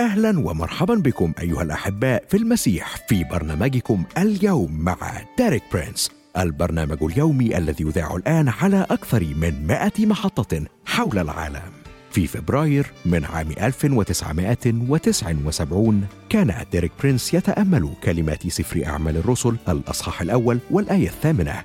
أهلا ومرحبا بكم أيها الأحباء في المسيح في برنامجكم اليوم مع ديريك برينس البرنامج اليومي الذي يذاع الآن على أكثر من 100 محطة حول العالم. في فبراير من عام 1979 كان ديريك برينس يتأمل كلمات سفر أعمال الرسل الأصحاح الأول والآية الثامنة.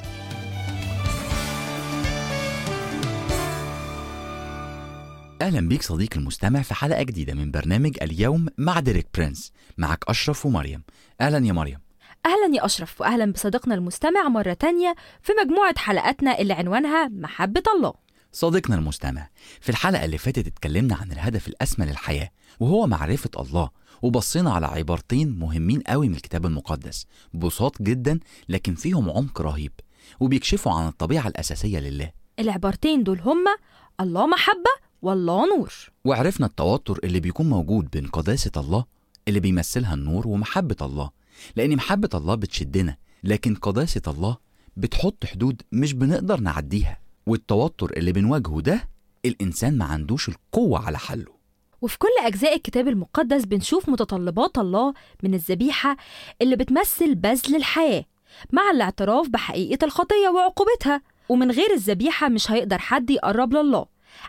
أهلا بيك صديقي المستمع في حلقة جديدة من برنامج اليوم مع ديريك برينس. معك أشرف ومريم. أهلا يا مريم. أهلا يا أشرف وأهلا بصديقنا المستمع مرة تانية في مجموعة حلقاتنا اللي عنوانها محبة الله. صديقنا المستمع في الحلقة اللي فاتت اتكلمنا عن الهدف الأسمى للحياة وهو معرفة الله وبصينا على عبارتين مهمين قوي من الكتاب المقدس بساط جدا لكن فيهم عمق رهيب وبيكشفوا عن الطبيعة الأساسية لله. العبارتين دول هما الله محبة والله نور. وعرفنا التوتر اللي بيكون موجود بين قداسة الله اللي بيمثلها النور ومحبة الله لأن محبة الله بتشدنا لكن قداسة الله بتحط حدود مش بنقدر نعديها. والتوتر اللي بنواجهه ده الإنسان ما عندوش القوة على حله. وفي كل أجزاء الكتاب المقدس بنشوف متطلبات الله من الذبيحة اللي بتمثل بذل الحياة مع الاعتراف بحقيقة الخطية وعقوبتها ومن غير الذبيحة مش هيقدر حد يقرب لله.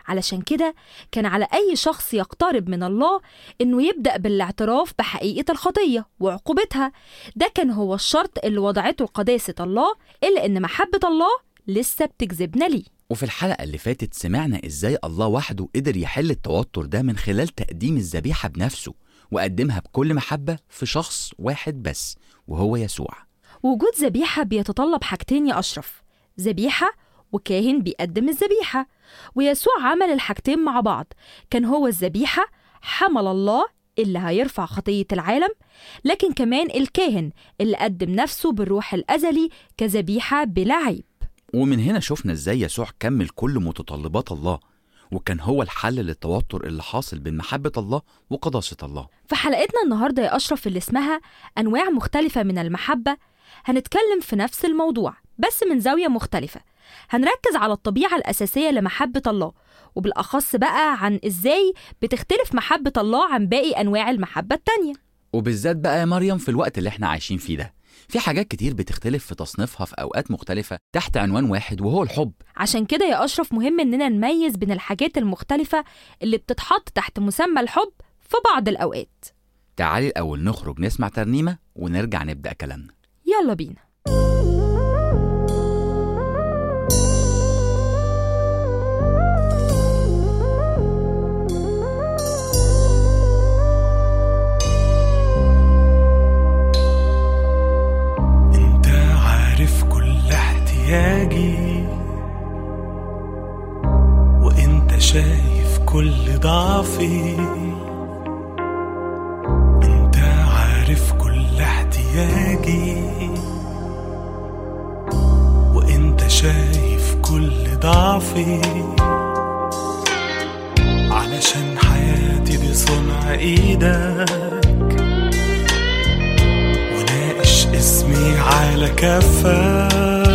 علشان كده كان على أي شخص يقترب من الله إنه يبدأ بالاعتراف بحقيقة الخطية وعقوبتها. ده كان هو الشرط اللي وضعته قداسة الله إلا إن محبة الله لسه بتجذبنا ليه. وفي الحلقة اللي فاتت سمعنا إزاي الله وحده قدر يحل التوتر ده من خلال تقديم الذبيحة بنفسه وقدمها بكل محبة في شخص واحد بس وهو يسوع. وجود ذبيحة بيتطلب حاجتين يا أشرف. ذبيحة وكاهن بيقدم الذبيحة. ويسوع عمل الحاجتين مع بعض. كان هو الذبيحة حمل الله اللي هيرفع خطية العالم لكن كمان الكاهن اللي قدم نفسه بالروح الأزلي كذبيحة بلا عيب. ومن هنا شفنا إزاي يسوع كمل كل متطلبات الله. وكان هو الحل للتوتر اللي حاصل بين محبة الله وقداسة الله. في حلقتنا النهاردة يا أشرف اللي اسمها أنواع مختلفة من المحبة هنتكلم في نفس الموضوع بس من زاوية مختلفة. هنركز على الطبيعة الأساسية لمحبة الله وبالأخص بقى عن إزاي بتختلف محبة الله عن باقي أنواع المحبة التانية. وبالذات بقى يا مريم في الوقت اللي إحنا عايشين فيه ده في حاجات كتير بتختلف في تصنيفها في أوقات مختلفة تحت عنوان واحد وهو الحب. عشان كده يا أشرف مهم إننا نميز بين الحاجات المختلفة اللي بتتحط تحت مسمى الحب في بعض الأوقات. تعالي الأول نخرج نسمع ترنيمة ونرجع نبدأ كلامنا. يلا بينا. كل ضعفي. علشان حياتي دي صنع إيدك. وناقش اسمي على كفك.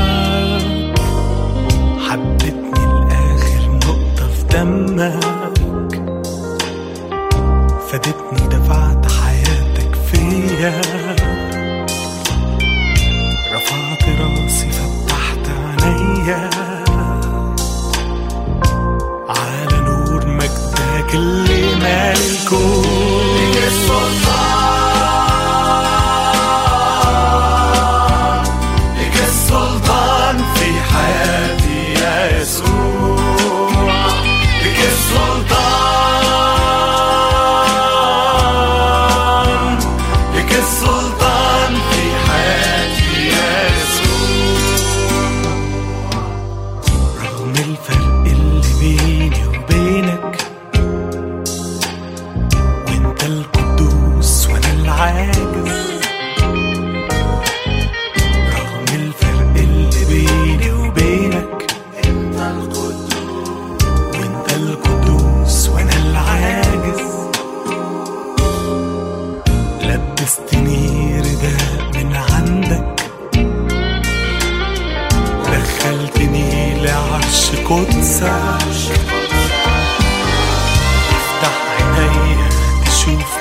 حبتني لآخر نقطة في دمك. فادتني دفعت حياتك فيا. مجدك اللي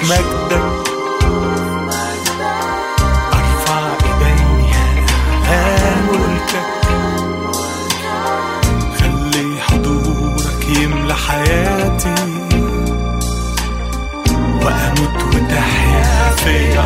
تشوف مجدك أرفع ايديا اعلان ملكك. خلي حضورك يملى حياتي. واموت وتحيا في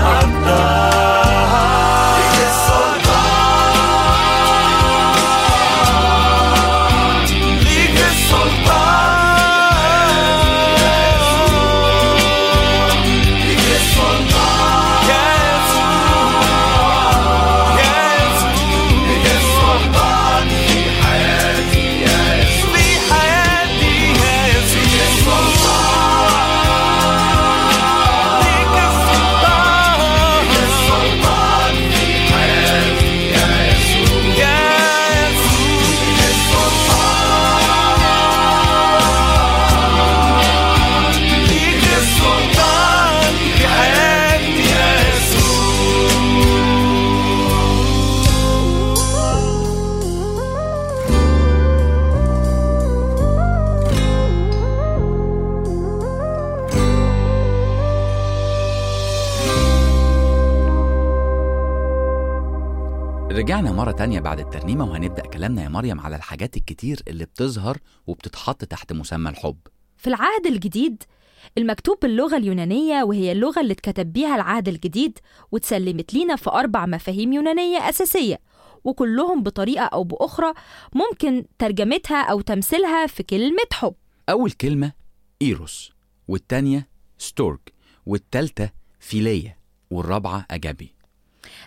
مرة تانية بعد الترنيمة وهنبدأ كلامنا يا مريم على الحاجات الكتير اللي بتظهر وبتتحط تحت مسمى الحب. في العهد الجديد المكتوب باللغة اليونانية وهي اللغة اللي اتكتب بيها العهد الجديد واتسلمت لينا في أربع مفاهيم يونانية أساسية وكلهم بطريقة أو بأخرى ممكن ترجمتها أو تمثيلها في كلمة حب. أول كلمة إيروس والتانية ستورك والتالتة فيلية والرابعة أجابي.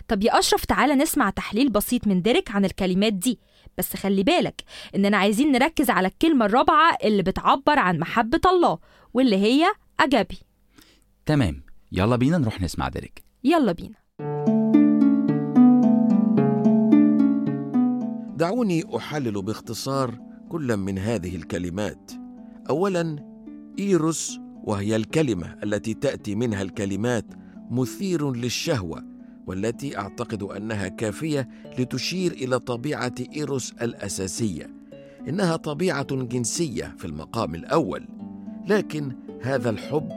طب يا أشرف تعالى نسمع تحليل بسيط من ديريك عن الكلمات دي. بس خلي بالك إننا عايزين نركز على الكلمة الرابعة اللي بتعبر عن محبة الله واللي هي أجابي. تمام. يلا بينا نروح نسمع ديريك. يلا بينا. دعوني أحلل باختصار كل من هذه الكلمات. اولا إيروس وهي الكلمة التي تأتي منها الكلمات مثير للشهوة. والتي أعتقد أنها كافية لتشير إلى طبيعة إيروس الأساسية. إنها طبيعة جنسية في المقام الأول. لكن هذا الحب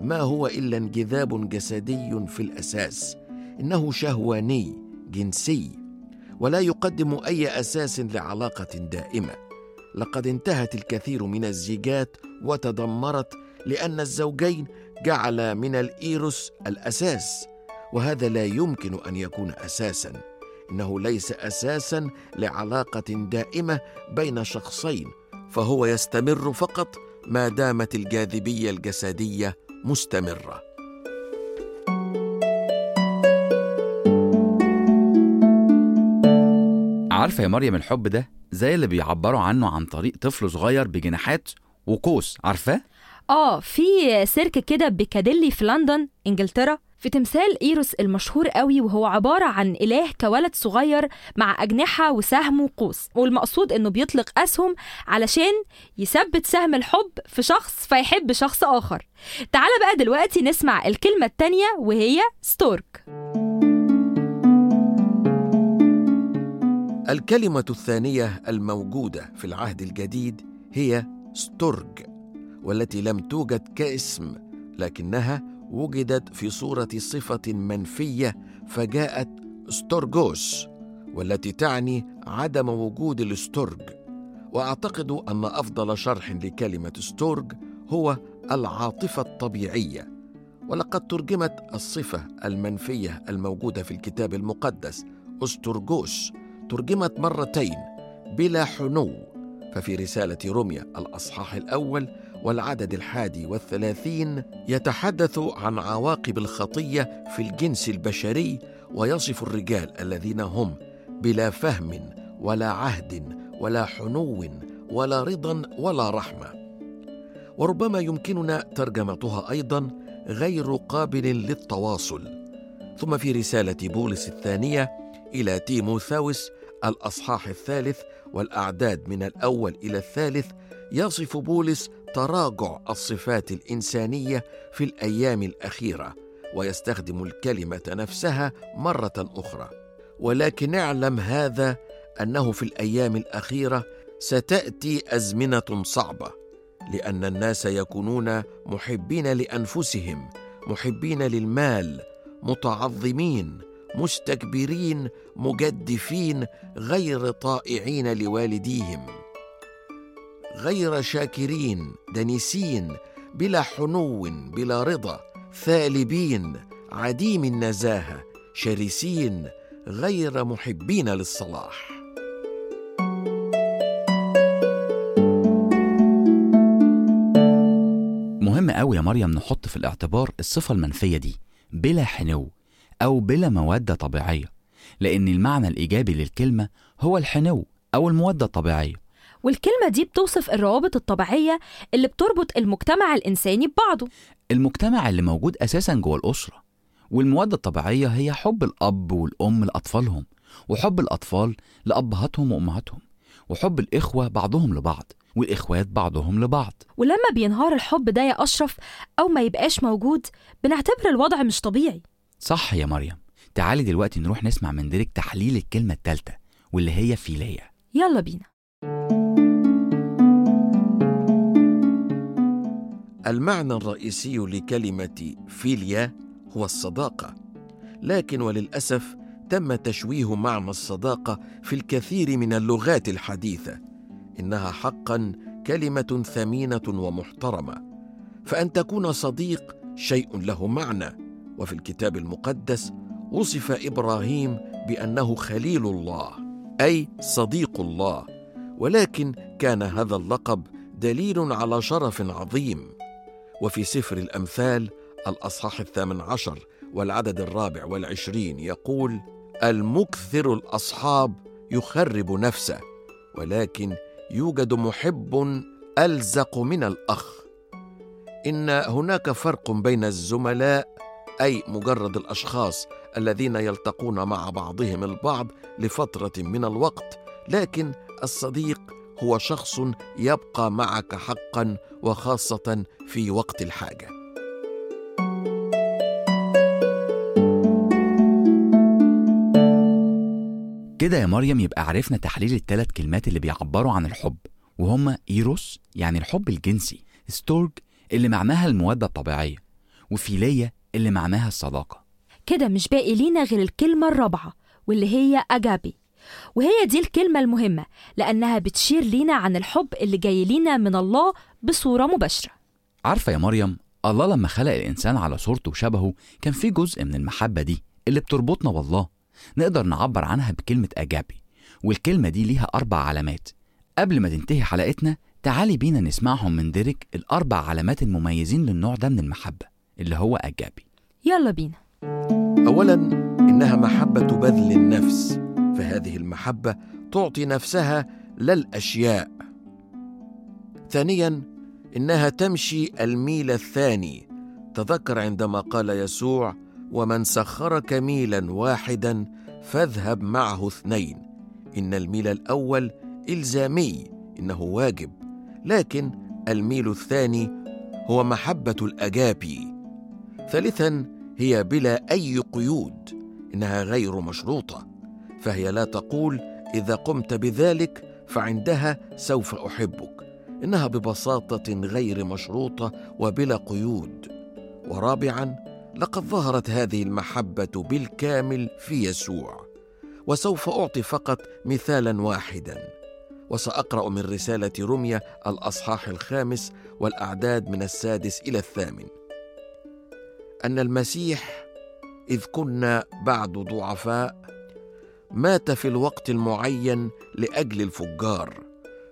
ما هو إلا انجذاب جسدي في الأساس. إنه شهواني جنسي ولا يقدم أي أساس لعلاقة دائمة. لقد انتهت الكثير من الزيجات وتدمرت لأن الزوجين جعل من الإيروس الأساس. وهذا لا يمكن أن يكون أساسا. إنه ليس أساسا لعلاقة دائمة بين شخصين فهو يستمر فقط ما دامت الجاذبية الجسدية مستمرة. عارفة يا مريم الحب ده؟ زي اللي بيعبروا عنه عن طريق طفل صغير بجناحات وقوس عارفاه؟ آه في سيرك كده بيكاديلي في لندن إنجلترا في تمثال إيروس المشهور قوي وهو عبارة عن إله كولد صغير مع أجنحة وسهم وقوس. والمقصود إنه بيطلق أسهم علشان يثبت سهم الحب في شخص فيحب شخص آخر. تعال بقى دلوقتي نسمع الكلمة التانية وهي ستورج. الكلمة الثانية الموجودة في العهد الجديد هي ستورج والتي لم توجد كاسم لكنها وجدت في صورة صفة منفية فجاءت ستورغوس والتي تعني عدم وجود الستورج وأعتقد أن أفضل شرح لكلمة ستورج هو العاطفة الطبيعية. ولقد ترجمت الصفة المنفية الموجودة في الكتاب المقدس استرجوس ترجمت مرتين بلا حنو. ففي رسالة روميا الأصحاح الأول والعدد الحادي والثلاثين يتحدث عن عواقب الخطية في الجنس البشري ويصف الرجال الذين هم بلا فهم ولا عهد ولا حنو ولا رضا ولا رحمة. وربما يمكننا ترجمتها أيضا غير قابل للتواصل. ثم في رسالة بولس الثانية إلى تيموثاوس الأصحاح الثالث والأعداد من الأول إلى الثالث يصف بولس تراجع الصفات الإنسانية في الأيام الأخيرة ويستخدم الكلمة نفسها مرة أخرى. ولكن اعلم هذا أنه في الأيام الأخيرة ستأتي أزمنة صعبة لأن الناس يكونون محبين لأنفسهم محبين للمال متعظمين مستكبرين مجدفين غير طائعين لوالديهم. غير شاكرين دنسين بلا حنو بلا رضا. ثالبين عديم النزاهة. شرسين غير محبين للصلاح. مهم قوي يا مريم نحط في الاعتبار الصفة المنفية دي بلا حنو. أو بلا مودة طبيعية لأن المعنى الإيجابي للكلمة هو الحنو أو المودة الطبيعية. والكلمة دي بتوصف الروابط الطبيعية اللي بتربط المجتمع الإنساني ببعضه. المجتمع اللي موجود أساسا جوه الأسرة والمودة الطبيعية هي حب الأب والأم لأطفالهم وحب الأطفال لأبهاتهم وأمهاتهم وحب الإخوة بعضهم لبعض والإخوات بعضهم لبعض. ولما بينهار الحب ده يا أشرف أو ما يبقاش موجود بنعتبر الوضع مش طبيعي. صح يا مريم. تعالي دلوقتي نروح نسمع من ديريك تحليل الكلمة التالتة واللي هي فيلية يلا بينا. المعنى الرئيسي لكلمة فيليا هو الصداقة، لكن وللأسف تم تشويه معنى الصداقة في الكثير من اللغات الحديثة، إنها حقا كلمة ثمينة ومحترمة، فأن تكون صديق شيء له معنى، وفي الكتاب المقدس وصف إبراهيم بأنه خليل الله، أي صديق الله، ولكن كان هذا اللقب دليل على شرف عظيم. وفي سفر الأمثال الأصحاح الثامن عشر والعدد الرابع والعشرين يقول المكثر الأصحاب يخرب نفسه ولكن يوجد محب ألزق من الأخ إن هناك فرق بين الزملاء أي مجرد الأشخاص الذين يلتقون مع بعضهم البعض لفترة من الوقت لكن الصديق هو شخص يبقى معك حقا وخاصة في وقت الحاجة. كده يا مريم يبقى عرفنا تحليل الثلاث كلمات اللي بيعبروا عن الحب وهما إيروس يعني الحب الجنسي ستورج اللي معناها المودة الطبيعية وفيلية اللي معناها الصداقة. كده مش باقي لينا غير الكلمة الرابعة واللي هي أجابي. وهي دي الكلمة المهمة لأنها بتشير لينا عن الحب اللي جاي لينا من الله بصورة مباشرة. عارفة يا مريم الله لما خلق الإنسان على صورته وشبهه كان في جزء من المحبة دي اللي بتربطنا بالله نقدر نعبر عنها بكلمة أجابي والكلمة دي ليها أربع علامات. قبل ما تنتهي حلقتنا تعالي بينا نسمعهم من ديريك الأربع علامات المميزين للنوع ده من المحبة. اللي هو أجابي. يلا بينا. اولا إنها محبة بذل النفس. فهذه المحبة تعطي نفسها لا الاشياء ثانيا إنها تمشي الميل الثاني. تذكر عندما قال يسوع ومن سخرك ميلا واحدا فاذهب معه اثنين إن الميل الأول إلزامي إنه واجب. لكن الميل الثاني هو محبة الأجابي. ثالثا هي بلا أي قيود إنها غير مشروطة فهي لا تقول إذا قمت بذلك فعندها سوف أحبك إنها ببساطة غير مشروطة وبلا قيود. ورابعا لقد ظهرت هذه المحبة بالكامل في يسوع وسوف أعطي فقط مثالا واحدا وسأقرأ من رسالة رمية الأصحاح الخامس والأعداد من السادس إلى الثامن. أن المسيح إذ كنا بعد ضعفاء مات في الوقت المعين لأجل الفجار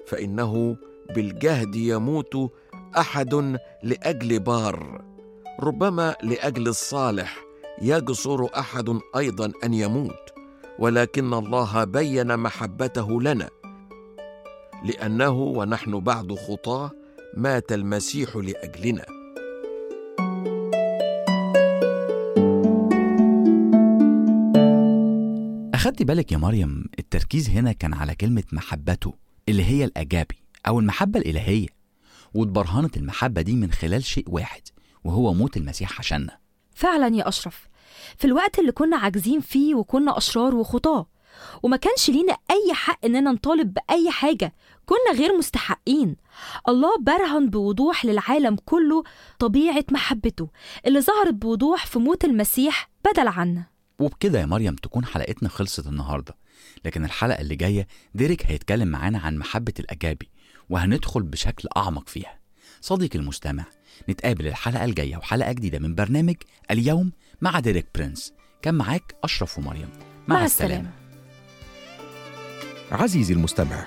فإنه بالجهد يموت أحد لأجل بار ربما لأجل الصالح يجسر أحد أيضا أن يموت ولكن الله بين محبته لنا لأنه ونحن بعد خطاه مات المسيح لأجلنا. أخدتي بالك يا مريم التركيز هنا كان على كلمة محبته اللي هي الأجابي أو المحبة الإلهية. واتبرهنت المحبة دي من خلال شيء واحد وهو موت المسيح عشاننا. فعلا يا أشرف في الوقت اللي كنا عاجزين فيه وكنا أشرار وخطاة وما كانش لينا أي حق إننا نطالب بأي حاجة كنا غير مستحقين. الله برهن بوضوح للعالم كله طبيعة محبته اللي ظهرت بوضوح في موت المسيح بدل عنا. وبكده يا مريم تكون حلقتنا خلصت النهاردة. لكن الحلقة اللي جاية ديريك هيتكلم معانا عن محبة الأجابي وهندخل بشكل أعمق فيها. صديقي المستمع نتقابل الحلقة الجاية وحلقة جديدة من برنامج اليوم مع ديريك برنس. كان معاك أشرف ومريم. مع, مع السلامة. عزيزي المستمع